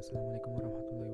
Assalamualaikum warahmatullahi